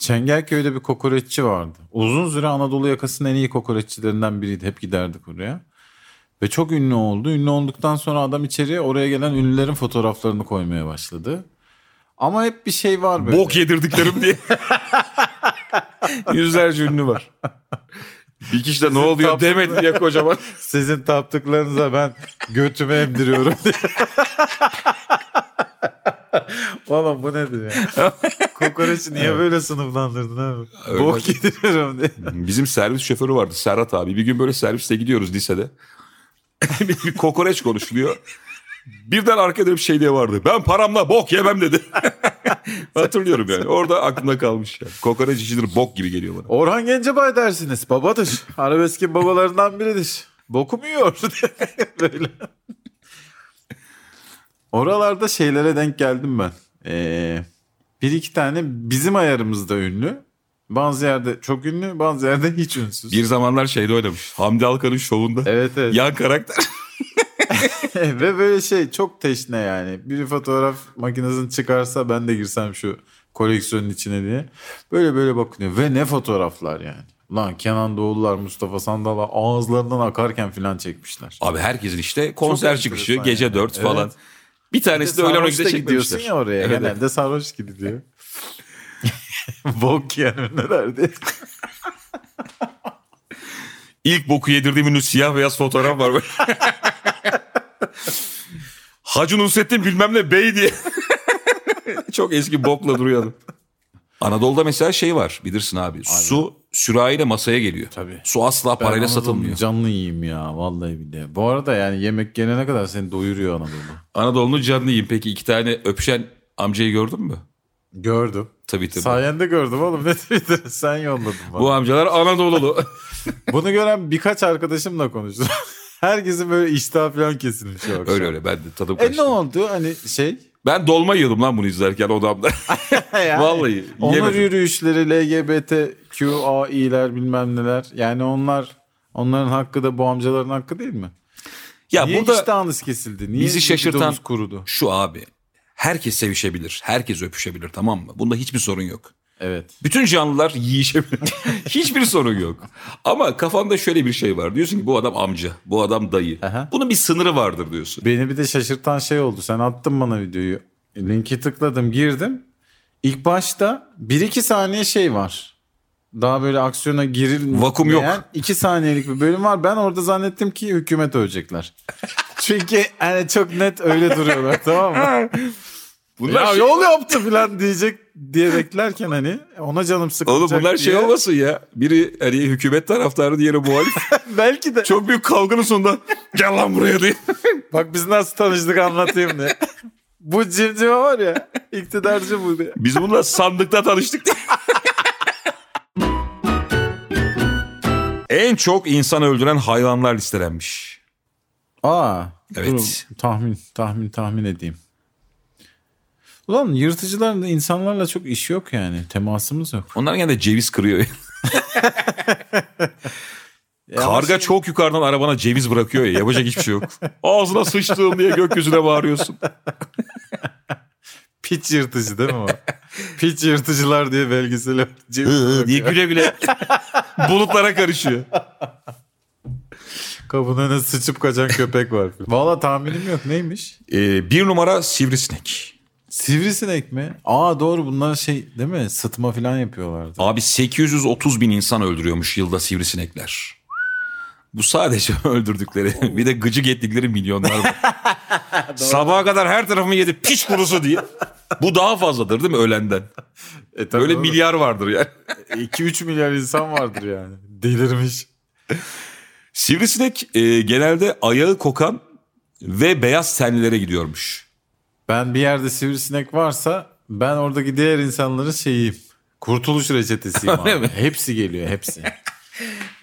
Çengelköy'de bir kokoreççi vardı. Uzun süre Anadolu yakasının en iyi kokoreççilerinden biriydi. Hep giderdik oraya. Ve çok ünlü oldu. Ünlü olduktan sonra adam içeriye oraya gelen ünlülerin fotoğraflarını koymaya başladı. Ama hep bir şey var böyle. Bok yedirdiklerim diye. Yüzlerce ünlü var. Bir kişi de ne oluyor demedi diye kocaman. Sizin taptıklarınıza ben götümü emdiriyorum diye. Oğlum bu nedir ya? Kokoreçi niye böyle sınıflandırdın abi? Öyle. Bok yediriyorum diye. Bizim servis şoförü vardı Serhat abi. Bir gün böyle serviste gidiyoruz lisede. bir, bir kokoreç konuşuluyor. Birden arkada bir şey diye vardı. Ben paramla bok yemem dedi. Hatırlıyorum yani. Orada aklımda kalmış yani. Kokoreç işidir bok gibi geliyor bana. Orhan Gencebay dersiniz. Babadır. Arabeskin babalarından biridir. Bokum yiyor. böyle. Oralarda şeylere denk geldim ben. Ee, bir iki tane bizim ayarımızda ünlü. Bazı yerde çok ünlü, bazı yerde hiç ünsüz. Bir zamanlar şeyde oynamış. Hamdi Alkan'ın şovunda. Evet evet. Yan karakter. Ve böyle şey çok teşne yani. Bir fotoğraf makinesini çıkarsa ben de girsem şu koleksiyonun içine diye. Böyle böyle bakınıyor. Ve ne fotoğraflar yani. Lan Kenan Doğulular, Mustafa Sandal'a ağızlarından akarken filan çekmişler. Abi herkesin işte konser Çok çıkışı gece yani. 4 Evet. falan. Bir tanesi de öğlen Sarhoş 12'de da gidiyorsun çekmemişler. ya oraya. Evet. Genelde sarhoş gidiyor. Bok yiyen ünlülerdi. İlk boku yedirdiğim ünlü siyah beyaz fotoğraf var böyle. Hacı Nusrettin bilmem ne bey diye. Çok eski bokla duruyordu. Anadolu'da mesela şey var bilirsin abi. Su sürahiyle masaya geliyor. Tabii. Su asla parayla Ben Anadolu'nun satılmıyor. Canlı yiyeyim ya vallahi billahi. Bu arada yani yemek gelene kadar seni doyuruyor Anadolu. Anadolu'nun canını yiyeyim. Peki iki tane öpüşen amcayı gördün mü? Gördüm. Tabii tabii. Sayende gördüm oğlum. Ne Twitter sen yolladın bana. Bu amcalar Anadolu'lu. Bunu gören birkaç arkadaşımla konuştum. Herkesin böyle iştah falan kesilmiş o akşam. öyle öyle ben de tadım E ne kaçtı. oldu hani şey? Ben dolma yiyordum lan bunu izlerken odamda. Yani Vallahi Onur yemedim. yürüyüşleri, LGBTQAİ'ler bilmem neler. Yani onlar onların hakkı da bu amcaların hakkı değil mi? Ya Niye burada iştahınız kesildi? Niye bizi şaşırtan kurudu? şu abi. Herkes sevişebilir. Herkes öpüşebilir tamam mı? Bunda hiçbir sorun yok. Evet. Bütün canlılar yiyişebilir. Hiçbir sorun yok. Ama kafanda şöyle bir şey var. Diyorsun ki bu adam amca, bu adam dayı. Aha. Bunun bir sınırı vardır diyorsun. Beni bir de şaşırtan şey oldu. Sen attın bana videoyu. Linki tıkladım girdim. İlk başta 1-2 saniye şey var. Daha böyle aksiyona girilmeyen Vakum yok. 2 saniyelik bir bölüm var. Ben orada zannettim ki hükümet ölecekler. Çünkü hani çok net öyle duruyorlar tamam mı? Bunlar ya şey- yol yaptı falan diyecek diye beklerken hani ona canım sıkılacak Oğlum bunlar şey diye. olmasın ya. Biri hani hükümet taraftarı diğeri muhalif. Belki de. Çok büyük kavganın sonunda gel lan buraya diye. Bak biz nasıl tanıştık anlatayım diye. bu cimcime var ya iktidarcı bu diye. Biz bununla sandıkta tanıştık diye. En çok insan öldüren hayvanlar listelenmiş. Aa. Evet. dur, tahmin tahmin tahmin edeyim. Ulan yırtıcıların da insanlarla çok iş yok yani. Temasımız yok. Onlar gene de ceviz kırıyor. Karga şey- çok yukarıdan arabana ceviz bırakıyor ya. Yapacak hiçbir şey yok. Ağzına sıçtığım diye gökyüzüne bağırıyorsun. Piç yırtıcı değil mi o? Piç yırtıcılar diye belgeseli diye güle güle bulutlara karışıyor. Kapının önüne sıçıp kaçan köpek var. Valla tahminim yok. Neymiş? Ee, bir numara sivrisinek. Sivrisinek mi? Aa doğru bunlar şey değil mi? Sıtma falan yapıyorlardı. Abi 830 bin insan öldürüyormuş yılda sivrisinekler. Bu sadece öldürdükleri. Bir de gıcık ettikleri milyonlar var. Sabaha kadar her tarafımı yedi piç kurusu diye. Bu daha fazladır değil mi ölenden? E, tabii Böyle oğlum. milyar vardır yani. 2-3 milyar insan vardır yani. Delirmiş. Sivrisinek e, genelde ayağı kokan ve beyaz tenlilere gidiyormuş. Ben bir yerde sivrisinek varsa ben oradaki diğer insanların şeyiyim. Kurtuluş reçetesiyim abi. Hepsi geliyor hepsi.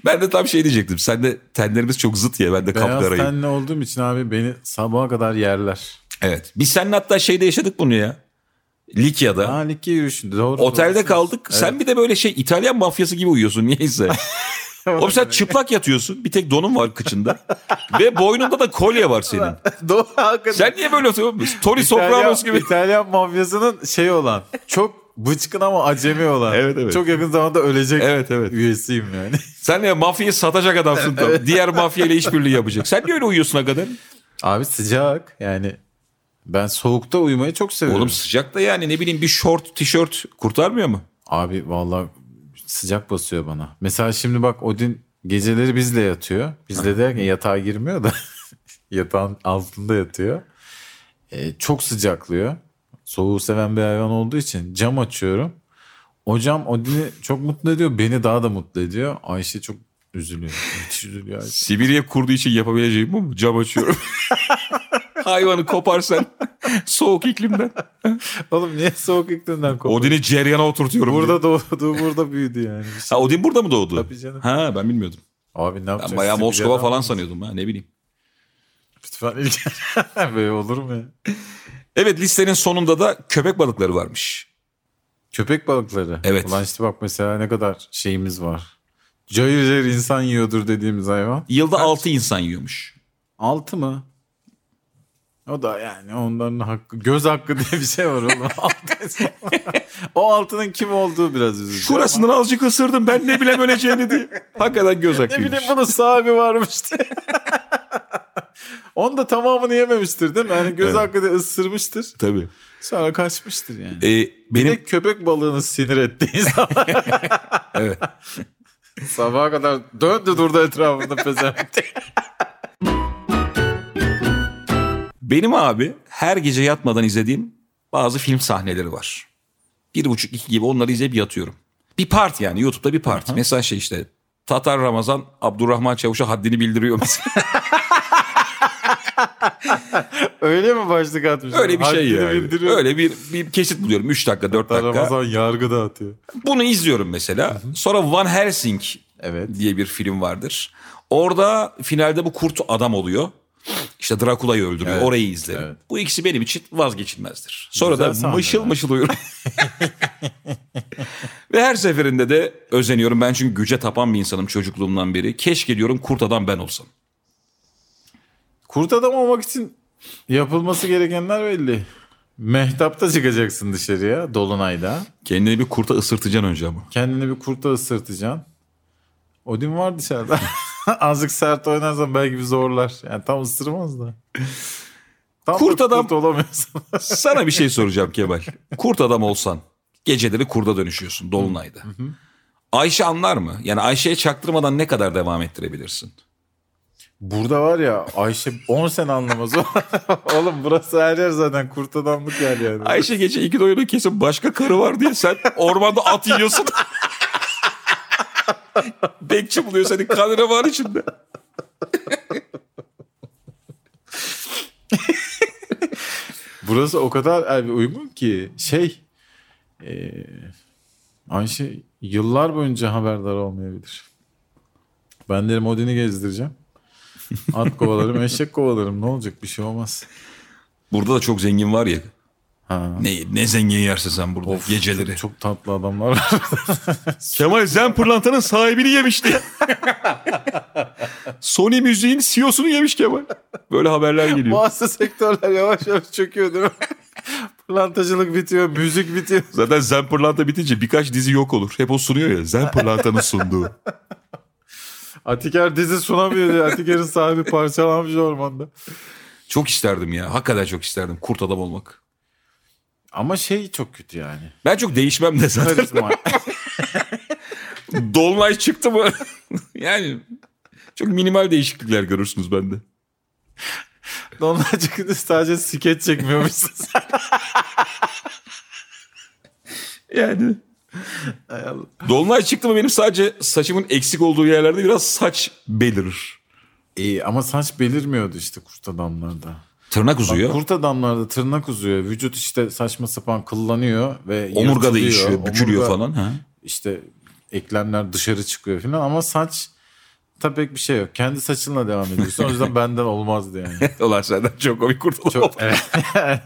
Ben de tam şey diyecektim. Sen de tenlerimiz çok zıt ya. Ben de Beyaz kapkarayım. tenli olduğum için abi beni sabaha kadar yerler. Evet. Biz seninle hatta şeyde yaşadık bunu ya. Likya'da. Ha Likya yürüyüşünde doğru. Otelde doğru. kaldık. Sen bir de böyle şey İtalyan mafyası gibi uyuyorsun niyeyse. Oğlum sen çıplak yatıyorsun. Bir tek donun var kıçında. Ve boynunda da kolye var senin. Doğru. Sen niye böyle oturuyorsun? Tony İtalyan, Sopranos gibi. İtalyan mafyasının şey olan çok bıçkın ama acemi olan. Evet, evet. Çok yakın zamanda ölecek Evet evet. üyesiyim yani. Sen ne mafyayı satacak adamsın. tam. Diğer mafyayla işbirliği yapacak. Sen niye öyle uyuyorsun hakikaten? Abi sıcak yani. Ben soğukta uyumayı çok seviyorum. Oğlum sıcak da yani ne bileyim bir short, tişört kurtarmıyor mu? Abi vallahi sıcak basıyor bana. Mesela şimdi bak Odin geceleri bizle yatıyor. Bizle derken yatağa girmiyor da yatağın altında yatıyor. Ee, çok sıcaklıyor. Soğuğu seven bir hayvan olduğu için cam açıyorum. O cam Odin'i çok mutlu ediyor. Beni daha da mutlu ediyor. Ayşe çok üzülüyor. Müthiş üzülüyor Ayşe. Sibirya kurduğu için yapabileceğim bu mu? Cam açıyorum. Hayvanı koparsan soğuk iklimden. Oğlum niye soğuk iklimden kopar? Odin'i ceryana oturtuyorum. Burada doğdu, burada büyüdü yani. Ha, Odin burada mı doğdu? Tabii canım. Ha ben bilmiyordum. Abi ne yapacağız? Ben bayağı Sibirya'dan Moskova falan mı? sanıyordum ha ne bileyim. Lütfen ilgilen. Böyle olur mu ya? Evet listenin sonunda da köpek balıkları varmış. Köpek balıkları. Evet. Ulan işte bak mesela ne kadar şeyimiz var. Cayır cayır insan yiyordur dediğimiz hayvan. Yılda 6 insan yiyormuş. Altı mı? O da yani onların hakkı. Göz hakkı diye bir şey var oğlum. O altının kim olduğu biraz üzücü. Şurasından azıcık ısırdım ben ne bileyim öleceğini diye. Hakikaten göz Ne hakkıymış. bileyim bunun sahibi varmış diye. Onun da tamamını yememiştir değil mi? Yani göz Evet. hakkı diye ısırmıştır. Tabii. Sonra kaçmıştır yani. Ee, Bir benim de köpek balığını sinir ettiği zaman evet. sabaha kadar döndü durdu etrafında pezevenk. Benim abi her gece yatmadan izlediğim bazı film sahneleri var. Bir buçuk iki gibi onları izleyip yatıyorum. Bir part yani YouTube'da bir part. Mesela şey işte Tatar Ramazan Abdurrahman Çavuş'a haddini bildiriyor mesela. Öyle mi başlık atmış? Öyle bir şey Haddini yani. bildiriyor. Öyle bir, bir kesit buluyorum 3 dakika 4 dakika. Ramazan yargı dağıtıyor. Bunu izliyorum mesela. Sonra Van Helsing Evet. diye bir film vardır. Orada finalde bu kurt adam oluyor. İşte Drakula'yı öldürüyor. Evet, Orayı izlerim. evet. Bu ikisi benim için vazgeçilmezdir. Sonra Güzel da mışıl mışıl uyurum. Ve her seferinde de özeniyorum. Ben çünkü güce tapan bir insanım çocukluğumdan beri. Keşke diyorum kurt adam ben olsam. Kurt adam olmak için yapılması gerekenler belli. Mehtapta çıkacaksın dışarıya Dolunay'da. Kendini bir kurta ısırtacaksın önce ama. Kendini bir kurta ısırtacaksın. Odin var dışarıda. Azıcık sert oynarsan belki bir zorlar. Yani tam ısırmaz da. Tam Kurt da adam- Kurt olamıyorsun. Sana bir şey soracağım Kemal. Kurt adam olsan geceleri kurda dönüşüyorsun Dolunay'da. Ayşe anlar mı? Yani Ayşe'ye çaktırmadan ne kadar devam ettirebilirsin? Burada var ya Ayşe 10 sene anlamaz. Oğlum burası her yer zaten kurt adamlık yer yani. Ayşe gece iki doyunu kesin başka karı var diye sen ormanda at yiyorsun. Bekçi buluyor seni kanına var içinde. Burası o kadar abi uygun ki şey e, Ayşe yıllar boyunca haberdar olmayabilir. Ben derim Odin'i gezdireceğim. At kovalarım, eşek kovalarım. Ne olacak? Bir şey olmaz. Burada da çok zengin var ya. Ha. Ne, ne zengin yersin sen burada Of, geceleri. Çok, çok tatlı adamlar var. Kemal Zen pırlantanın sahibini yemişti. Sony müziğin CEO'sunu yemiş Kemal. Böyle haberler geliyor. Bazı sektörler yavaş yavaş çöküyor değil mi? Plantacılık bitiyor, müzik bitiyor. Zaten Zen pırlanta bitince birkaç dizi yok olur. Hep o sunuyor ya. Zen pırlantanın sunduğu. Atiker dizi sunamıyor diye. Atiker'in sahibi parçalanmış ormanda. Çok isterdim ya. Hakikaten çok isterdim. Kurt adam olmak. Ama şey çok kötü yani. Ben çok değişmem de zaten. Dolunay çıktı mı? yani çok minimal değişiklikler görürsünüz bende. Onlar çıkınca sadece skeç çekmiyormuşsun sen. Yani. Dolunay çıktı mı benim sadece saçımın eksik olduğu yerlerde biraz saç belirir. İyi ama saç belirmiyordu işte kurt adamlarda. Tırnak Bak, uzuyor. kurt adamlarda tırnak uzuyor. Vücut işte saçma sapan kıllanıyor ve Omurga değişiyor, bükülüyor Omurga, falan. Ha? İşte eklemler dışarı çıkıyor falan ama saç tabii pek bir şey yok. Kendi saçınla devam ediyorsun. O yüzden benden olmazdı yani. Ulan senden çok komik kurt adam. Çok evet.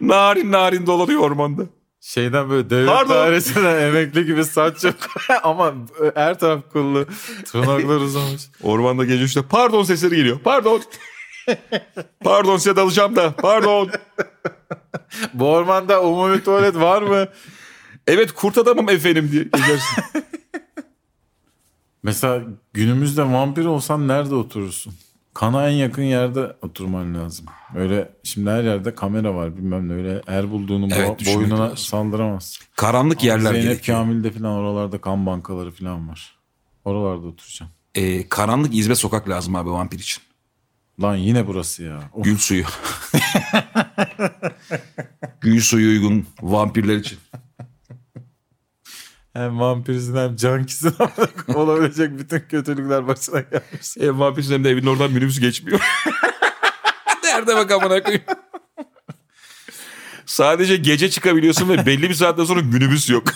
narin narin dolanıyor ormanda. Şeyden böyle devlet Pardon. dairesinden emekli gibi saç yok ama her taraf kıllı. Tırnaklar uzamış. Ormanda gece üçte pardon sesleri geliyor. Pardon. pardon size dalacağım da. Pardon. Bu ormanda umumi tuvalet var mı? Evet kurt adamım efendim diye gezersin. Mesela günümüzde vampir olsan nerede oturursun? Kana en yakın yerde oturman lazım. Öyle şimdi her yerde kamera var bilmem ne öyle her bulduğunu bo- Evet, düşünmek boynuna lazım. saldıramazsın. Karanlık yerler Zeynep gerekiyor. Kamil'de falan oralarda kan bankaları falan var. Oralarda oturacağım. Ee, karanlık izbe sokak lazım abi vampir için. Lan yine burası ya. Of. Gül suyu. Gül suyu uygun vampirler için. Hem vampirsin hem cankisin olabilecek bütün kötülükler başına gelmiş. E, vampir hem de evin oradan minibüs geçmiyor. Nerede bak amına koyayım. Sadece gece çıkabiliyorsun ve belli bir saatten sonra minibüs yok.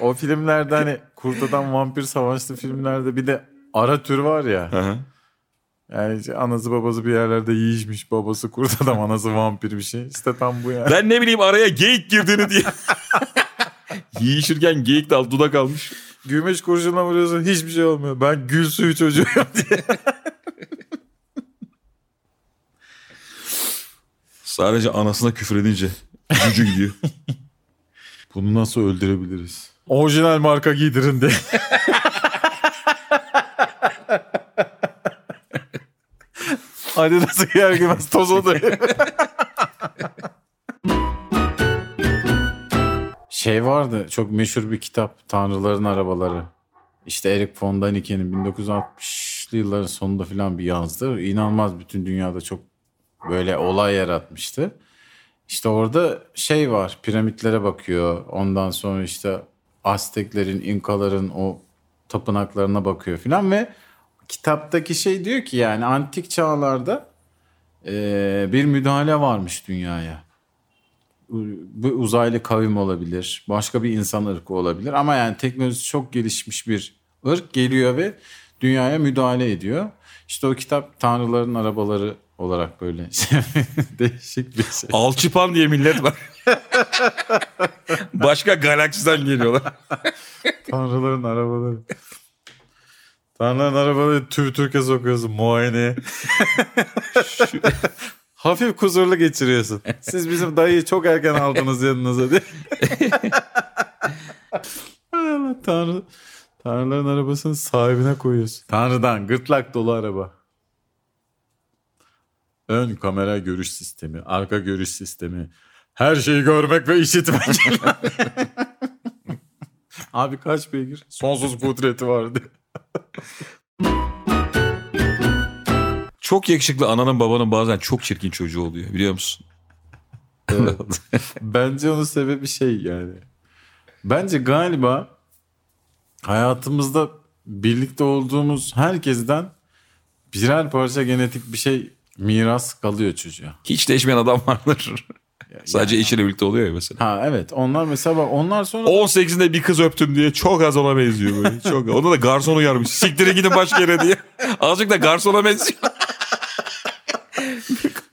O filmlerde hani kurt adam vampir savaşlı filmlerde bir de ara tür var ya. Hı hı. Yani işte anası babası bir yerlerde yiyişmiş babası kurt adam anası vampir bir şey. İşte tam bu yani. ben ne bileyim araya geyik girdiğini diye. Yiyişirken geyik dal dudak almış. Gümüş kurşunla vuruyorsun hiçbir şey olmuyor. Ben gül suyu çocuğuyum diye. Sadece anasına küfür edince gücü gidiyor. Bunu nasıl öldürebiliriz? Orijinal marka giydirin diye. Hadi nasıl giyer giymez toz oluyor. Şey vardı çok meşhur bir kitap Tanrıların Arabaları. İşte Eric von Daniken'in 1960'lı yılların sonunda falan bir yazdı. İnanılmaz bütün dünyada çok böyle olay yaratmıştı. İşte orada şey var piramitlere bakıyor. Ondan sonra işte Azteklerin, İnkaların o tapınaklarına bakıyor filan ve kitaptaki şey diyor ki yani antik çağlarda eee, bir müdahale varmış dünyaya. Bu uzaylı kavim olabilir, başka bir insan ırkı olabilir ama yani teknolojisi çok gelişmiş bir ırk geliyor ve dünyaya müdahale ediyor. İşte o kitap Tanrıların Arabaları olarak böyle değişik bir şey. Alçıpan diye millet var. Başka galaksiden geliyorlar. Tanrıların arabaları. Tanrıların arabaları tüv Türkiye sokuyorsun muayeneye. Hafif kuzurlu geçiriyorsun. Siz bizim dayıyı çok erken aldınız yanınıza diye. Allah Tanrı. Tanrıların arabasını sahibine koyuyorsun. Tanrı'dan gırtlak dolu araba. Ön kamera görüş sistemi, arka görüş sistemi. Her şeyi görmek ve işitmek. Abi kaç beygir? Sonsuz kudreti vardı. Çok yakışıklı ananın babanın bazen çok çirkin çocuğu oluyor biliyor musun? Bence onun sebebi şey yani. Bence galiba hayatımızda birlikte olduğumuz herkesten birer parça genetik bir şey miras kalıyor çocuğa. Hiç değişmeyen adam vardır. Sadece eşiyle birlikte oluyor ya mesela. Ha evet onlar mesela onlar sonra 18'inde bir kız öptüm diye çok az ona benziyor böyle. Çok. Onda da garson uyarmış. Siktirin gidin başka yere diye. Azıcık da garsona benziyor.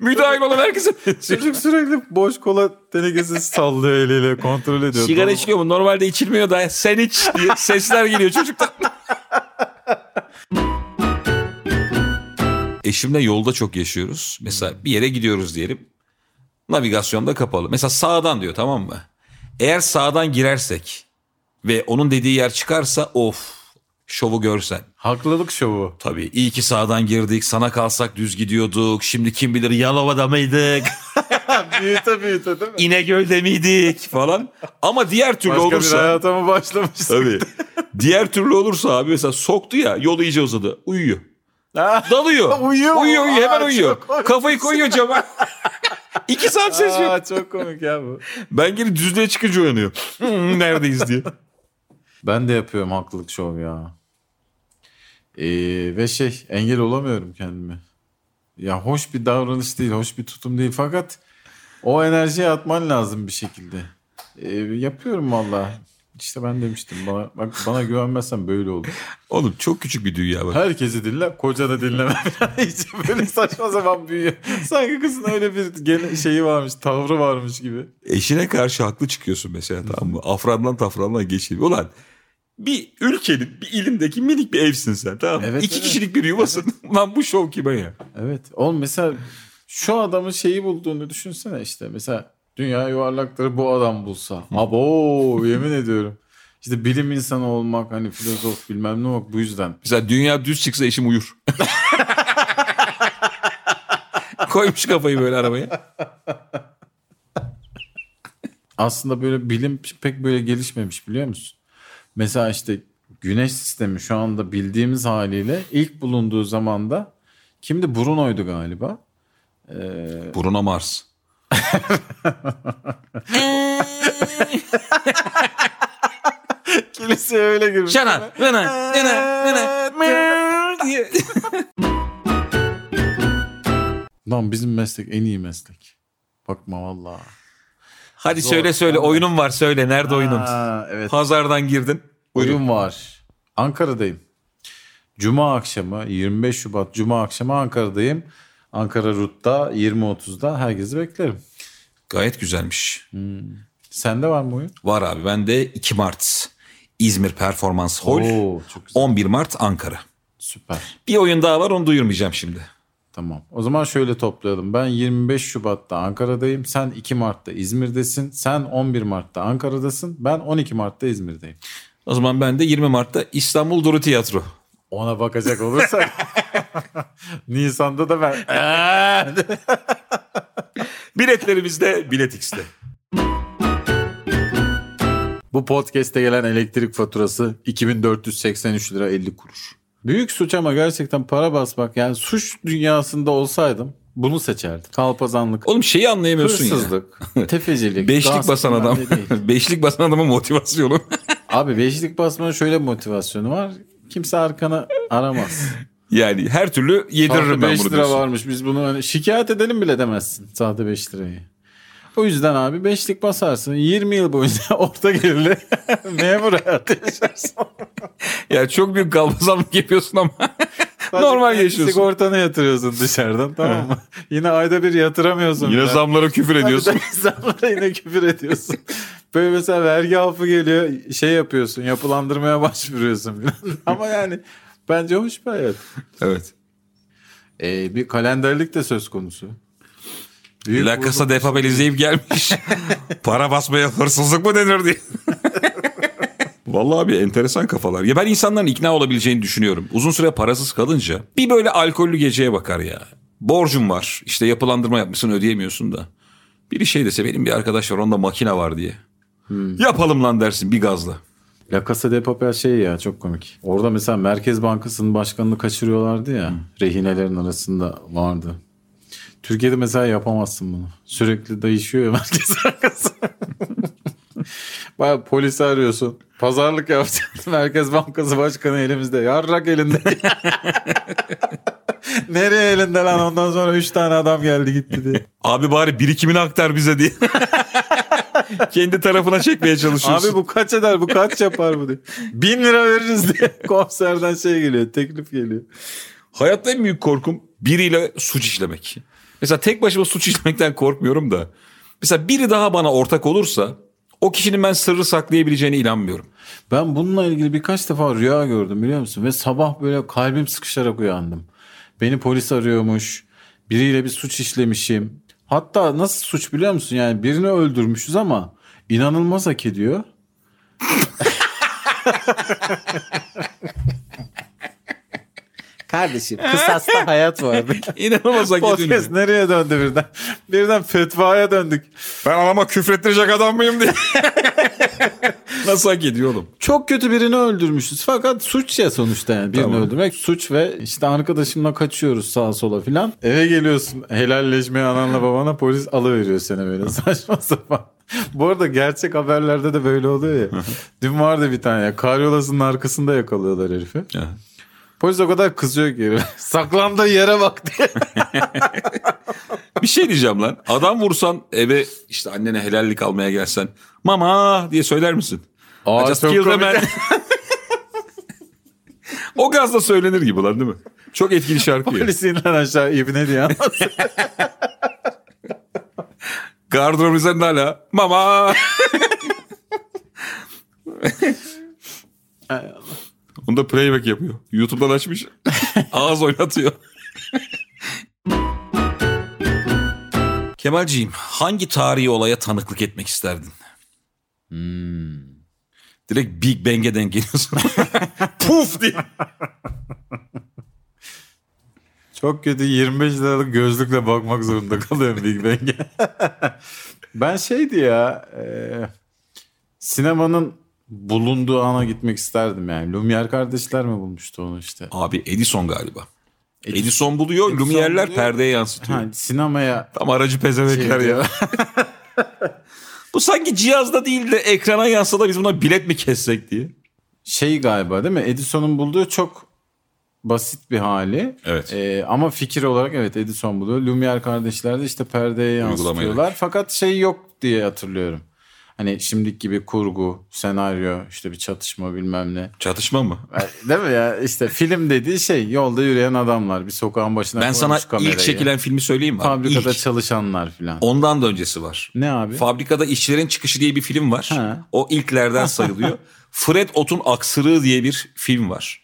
Müdahil olan herkese çocuk sürekli boş kola tenekesini sallıyor eliyle kontrol ediyor. Sigara Doğru. içiliyor mu? Normalde içilmiyor da sen iç diye sesler geliyor çocuktan. Eşimle yolda çok yaşıyoruz. Mesela bir yere gidiyoruz diyelim. Navigasyonda kapalı. Mesela sağdan diyor tamam mı? Eğer sağdan girersek ve onun dediği yer çıkarsa of şovu görsen. Haklılık şovu. Tabii iyi ki sağdan girdik sana kalsak düz gidiyorduk. Şimdi kim bilir Yalova'da mıydık? büyüte büyüte değil mi? İnegöl'de miydik falan. Ama diğer türlü Başka olursa... bir hayata mı başlamışsın? Tabii. Diğer türlü olursa abi mesela soktu ya yolu iyice uzadı. Uyuyor. Ha? Dalıyor. Uyuyor. Uyuyor, uyuyor hemen Aa, uyuyor. Kafayı koyuyor cama. İki saat ses yok. Aa, çok komik ya bu. Ben geri düzlüğe çıkınca uyanıyor. Hmm, neredeyiz diye. Ben de yapıyorum haklılık şov ya. Ee, ve şey engel olamıyorum kendime. Ya hoş bir davranış değil, hoş bir tutum değil fakat o enerjiye atman lazım bir şekilde. Ee, yapıyorum valla. İşte ben demiştim bana, bak bana güvenmezsen böyle olur. Oğlum çok küçük bir dünya bak. Herkesi dinle, kocanı dinleme falan. Hiç böyle saçma sapan büyüyor. Sanki kızın öyle bir gene şeyi varmış, tavrı varmış gibi. Eşine karşı haklı çıkıyorsun mesela tamam mı? Afrandan tafrandan geçiliyor. Ulan bir ülkenin, bir ilimdeki minik bir evsin sen tamam mı? Evet, İki evet. kişilik bir yuvasın. Lan bu şov kime ya? Evet. Oğlum mesela şu adamın şeyi bulduğunu düşünsene işte. Mesela Dünya yuvarlaktır bu adam bulsa. Abo yemin ediyorum. İşte bilim insanı olmak hani filozof bilmem ne olmak bu yüzden. Mesela dünya düz çıksa eşim uyur. Koymuş kafayı böyle arabaya. Aslında böyle bilim pek böyle gelişmemiş biliyor musun? Mesela işte güneş sistemi şu anda bildiğimiz haliyle ilk bulunduğu zamanda kimdi? Bruno'ydu galiba. Bruno Mars. Kiliseye öyle girmiş. Şana, şana, şana, diye. Lan bizim meslek en iyi meslek. Bakma valla. Hadi Zor. söyle söyle oyunum var söyle. Nerede oyunun? Aa, evet. Pazardan girdin. Buyurun. Oyun var. Ankara'dayım. Cuma akşamı 25 Şubat Cuma akşamı Ankara'dayım. Ankara Rut'ta 20.30'da herkesi beklerim. Gayet güzelmiş. Sende var mı oyun? Var abi bende 2 Mart İzmir Performans Hall. Oo, çok güzel. 11 Mart Ankara. Süper. Bir oyun daha var onu duyurmayacağım şimdi. Tamam. O zaman şöyle toplayalım. Ben 25 Şubat'ta Ankara'dayım. Sen 2 Mart'ta İzmir'desin. Sen 11 Mart'ta Ankara'dasın. Ben 12 Mart'ta İzmir'deyim. O zaman ben de 20 Mart'ta İstanbul Duru Tiyatro. Ona bakacak olursak Nisan'da da ben Biletlerimiz de Bilet X'te. Bu podcast'te gelen elektrik faturası 2483 lira 50 kuruş. Büyük suç ama gerçekten para basmak yani suç dünyasında olsaydım bunu seçerdim. Kalpazanlık, Oğlum şeyi anlayamıyorsun ya. hırsızlık, tefecilik, Beşlik basan adam. Beşlik basan adamın motivasyonu. Abi beşlik basmanın şöyle bir motivasyonu var. Kimse arkana aramaz. yani her türlü yediririm Sahte ben 5 bunu lira diyorsun. varmış biz bunu hani şikayet edelim bile demezsin sahte 5 lirayı. O yüzden abi beşlik basarsın 20 yıl boyunca orta gelirli memur hayatı yaşarsın. Ya çok büyük kalmazanlık yapıyorsun ama normal yaşıyorsun. Sigortanı yatırıyorsun dışarıdan tamam mı? yine ayda bir yatıramıyorsun. Yine bile. zamlara küfür ediyorsun. Zamlara yine küfür ediyorsun. Böyle mesela vergi affı geliyor şey yapıyorsun yapılandırmaya başvuruyorsun falan. Ama yani bence hoş bir hayat. evet. Ee, bir kalenderlik de söz konusu. Büyük La Casa de Papel izleyip gelmiş. Para basmaya hırsızlık mı denir diye. Vallahi abi enteresan kafalar. Ya ben insanların ikna olabileceğini düşünüyorum. Uzun süre parasız kalınca bir böyle alkollü geceye bakar ya. Borcum var. işte yapılandırma yapmışsın ödeyemiyorsun da. Biri şey dese benim bir arkadaş var onda makine var diye. Yapalım lan dersin bir gazla. La Casa de Papel şey ya çok komik. Orada mesela Merkez Bankası'nın başkanını kaçırıyorlardı ya. Rehinelerin arasında vardı. Türkiye'de mesela yapamazsın bunu. Sürekli değişiyor ya Merkez Bankası. Baya polisi arıyorsun. Pazarlık yapacaksın. Merkez Bankası Başkanı elimizde. Yarrak elinde. Nereye elinde lan ondan sonra 3 tane adam geldi gitti diye. Abi bari birikimini aktar bize diye. Kendi tarafına çekmeye çalışıyorsun. Abi bu kaç eder bu kaç yapar bu diye. Bin lira veririz diye komiserden şey geliyor teklif geliyor. Hayatta en büyük korkum biriyle suç işlemek. Mesela tek başıma suç işlemekten korkmuyorum da. Mesela biri daha bana ortak olursa o kişinin ben sırrı saklayabileceğine inanmıyorum. Ben bununla ilgili birkaç defa rüya gördüm biliyor musun? Ve sabah böyle kalbim sıkışarak uyandım. Beni polis arıyormuş. Biriyle bir suç işlemişim. Hatta nasıl suç biliyor musun? Yani birini öldürmüşüz ama inanılmaz hak ediyor. Kardeşim kısasta hayat vardı. İnanılmaz hak Podcast ediyorum. nereye döndü birden? Birden fetvaya döndük. Ben anama küfrettirecek adam mıyım diye. Nasıl hak ediyor oğlum? Çok kötü birini öldürmüşüz. Fakat suç ya sonuçta yani. Birini Tamam. öldürmek suç ve işte arkadaşımla kaçıyoruz sağa sola filan. Eve geliyorsun helalleşmeye ananla babana polis alıveriyor seni böyle saçma sapan. Bu arada gerçek haberlerde de böyle oluyor ya. Dün vardı bir tane ya. Karyolasının arkasında yakalıyorlar herifi. Polis o kadar kızıyor ki. Saklandığı yere bak diye. Bir şey diyeceğim lan. Adam vursan eve işte annene helallik almaya gelsen. Mama diye söyler misin? Aa, I just killed a komik. man. o gazla söylenir gibi lan değil mi? Çok etkili şarkı. Polis inilen aşağı ibne diye. Gardırop üzerinde hala. Mama. Ay Allah. Onu da playback yapıyor. YouTube'dan açmış. Ağız oynatıyor. Kemalciğim hangi tarihi olaya tanıklık etmek isterdin? Direkt Big Bang'e denk geliyorsun. Puf diye. Çok kötü 25 liralık gözlükle bakmak zorunda kalıyorum Big Bang'e. ben şeydi ya e, sinemanın bulunduğu ana gitmek isterdim yani. Lumière kardeşler mi bulmuştu onu işte? Abi Edison galiba. Edison- Edison buluyor, Edison Lumière'ler buluyor. perdeye yansıtıyor. Ha, sinemaya Tam aracı pezevekler şey ya. Bu sanki cihazda değil de ekrana yansa da biz buna bilet mi kessek diye. şey galiba değil mi? Edison'un bulduğu çok basit bir hali. Evet. Ee, ama fikir olarak evet Edison buluyor. Lumière kardeşler de işte perdeye yansıtıyorlar. Fakat şey yok diye hatırlıyorum. Hani şimdiki gibi kurgu, senaryo, işte bir çatışma bilmem ne. Çatışma mı? Değil mi ya? İşte film dediği şey yolda yürüyen adamlar. Bir sokağın başına Ben sana kamerayı. ilk çekilen filmi söyleyeyim mi? Fabrikada İlk. çalışanlar filan. Ondan da öncesi var. Ne abi? Fabrikada işçilerin çıkışı diye bir film var. Ha. O ilklerden sayılıyor. Fred Ot'un Aksırığı diye bir film var.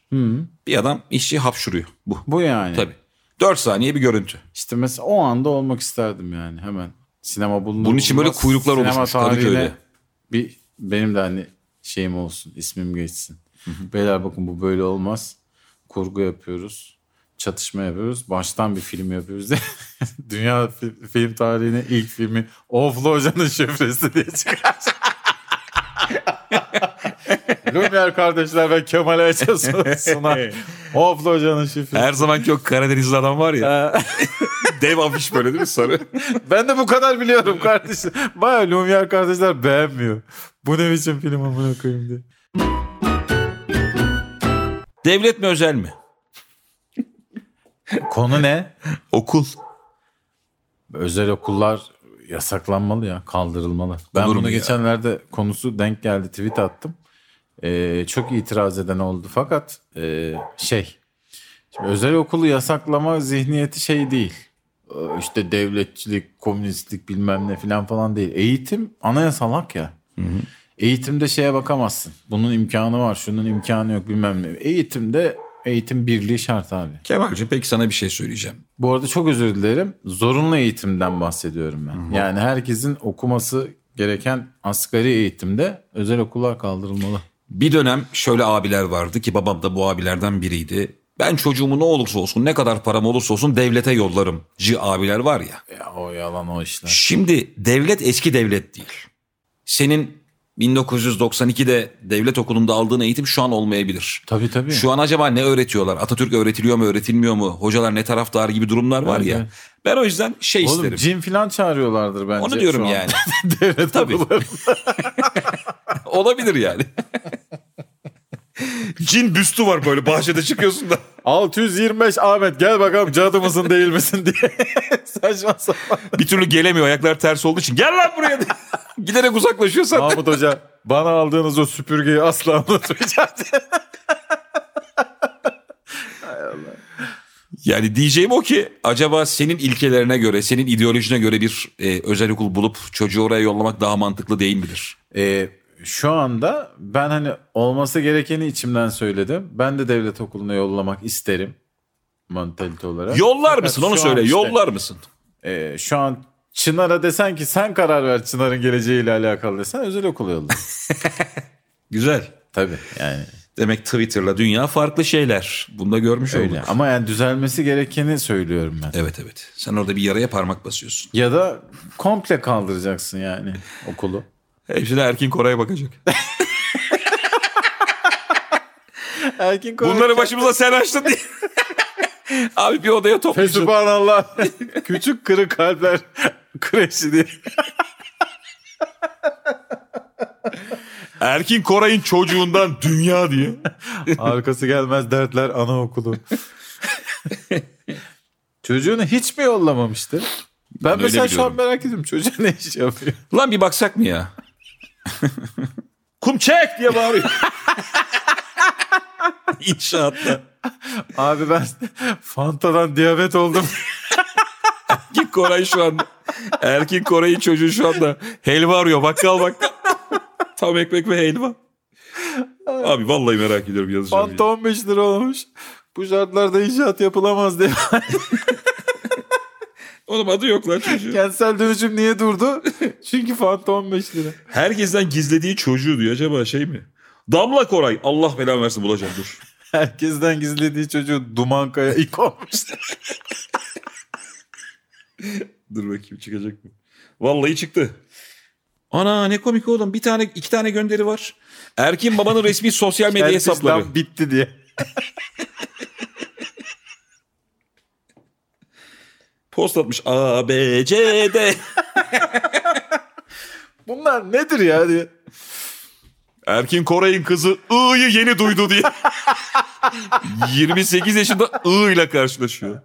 Bir adam işçi hapşuruyor. Bu. Bu yani. Tabii. 4 saniye bir görüntü. İşte mesela o anda olmak isterdim yani hemen. Sinema bulunur. Bunun için böyle kuyruklar oluşmuş Kadıköy'de. Bir benim de hani şeyim olsun, ismim geçsin. Beyler bakın bu böyle olmaz. Kurgu yapıyoruz. Çatışma yapıyoruz. Baştan bir film yapıyoruz diye. Dünya fi- film tarihine ilk filmi Oflu Hoca'nın şifresi diye çıkar. Lumière kardeşler ve Kemal Ayça sunar. Oflu Hoca'nın şifresi. Her zamanki o Karadenizli adam var ya. dev afiş böyle değil mi sarı? Ben de bu kadar biliyorum kardeşim. Baya Lumière kardeşler beğenmiyor. Bu ne biçim film amına koyayım diye. Devlet mi özel mi? Konu ne? Okul. Özel okullar yasaklanmalı ya, kaldırılmalı. Ben Olur bunu ya? geçenlerde konusu denk geldi, tweet attım. Ee, çok itiraz eden oldu fakat e, şey, şimdi özel okulu yasaklama zihniyeti şey değil. Ee, İşte devletçilik, komünistlik bilmem ne falan falan değil. Eğitim anayasal hak ya. Eğitimde şeye bakamazsın. Bunun imkanı var, şunun imkanı yok bilmem ne. Eğitimde eğitim birliği şart abi. Kemal'cim peki sana bir şey söyleyeceğim. Bu arada çok özür dilerim. Zorunlu eğitimden bahsediyorum ben. Yani herkesin okuması gereken asgari eğitimde özel okullar kaldırılmalı. Bir dönem şöyle abiler vardı ki babam da bu abilerden biriydi. Ben çocuğumu ne olursa olsun ne kadar param olursa olsun devlete yollarım. Ci abiler var ya. Ya o yalan o işler. Şimdi devlet eski devlet değil. Senin 1992'de devlet okulunda aldığın eğitim şu an olmayabilir. Tabii tabii. Şu an acaba ne öğretiyorlar? Atatürk öğretiliyor mu öğretilmiyor mu? Hocalar ne taraftar gibi durumlar var Evet, ya. Ben o yüzden şey Oğlum isterim. cin falan çağırıyorlardır bence. Onu diyorum yani. Devlet Tabii. Olabilir yani. Cin büstü var böyle bahçede çıkıyorsun da. 625 Ahmet gel bakalım cadı mısın değil misin diye. Saçma sapan. Bir türlü gelemiyor ayaklar ters olduğu için. Gel lan buraya. diye. Giderek uzaklaşıyor sen. Mahmut Hoca bana aldığınız o süpürgeyi asla unutmayacağım. Yani diyeceğim o ki acaba senin ilkelerine göre, senin ideolojine göre bir e, özel okul bulup çocuğu oraya yollamak daha mantıklı değil midir? Ee, şu anda ben hani olması gerekeni içimden söyledim. Ben de devlet okuluna yollamak isterim. Mantalite olarak. Yollar Fakat mısın onu söyle. işte, Yollar mısın? e, şu an Çınar'a desen ki sen karar ver Çınar'ın geleceğiyle alakalı desen özel okula yolla. Güzel. Tabii yani Demek Twitter'la dünya farklı şeyler. Bunu da görmüş öyle. olduk. Ama yani düzelmesi gerekeni söylüyorum ben. Evet evet. Sen orada bir yaraya parmak basıyorsun. Ya da komple kaldıracaksın yani okulu. Hepsine Erkin Koray'a bakacak. Erkin Bunları başımıza sen açtın diye. Abi bir odaya toplayacaksın. Fesubhanallah. Küçük kırık kalpler kreşi diye. Erkin Koray'ın çocuğundan dünya diye. Arkası gelmez dertler anaokulu. Çocuğunu hiç mi yollamamıştı? Ben, öyle mesela şu an biliyorum. merak ediyorum çocuğa ne iş yapıyor. Lan bir baksak mı ya? Kum çek diye bağırıyor. İnşaatta. Abi ben Fanta'dan diyabet oldum. Erkin Koray şu anda. Erkin Koray'ın çocuğu şu anda helva arıyor. Bakkal bakkal. Tam ekmek ve helva. Abi vallahi merak ediyorum yazacağım. Fanta 15 lira olmuş. Bu şartlarda inşaat yapılamaz diye. Oğlum adı yok lan çocuğun. Kentsel dönüşüm niye durdu? Çünkü Fanta 15 lira. Herkesten gizlediği çocuğu diyor. Acaba şey mi? Damla Koray. Allah belanı versin bulacağım dur. Herkesten gizlediği çocuğu Dumankaya ilk olmuş. Dur bakayım çıkacak mı? Vallahi çıktı. Ana ne komik oğlum. Bir tane iki tane gönderi var. Erkin babanın resmi sosyal medya hesapları. Bitti diye. Post atmış. A, B, C, D. Bunlar nedir ya diye. Erkin Koray'ın kızı I'yı yeni duydu diye. 28 yaşında I ile karşılaşıyor.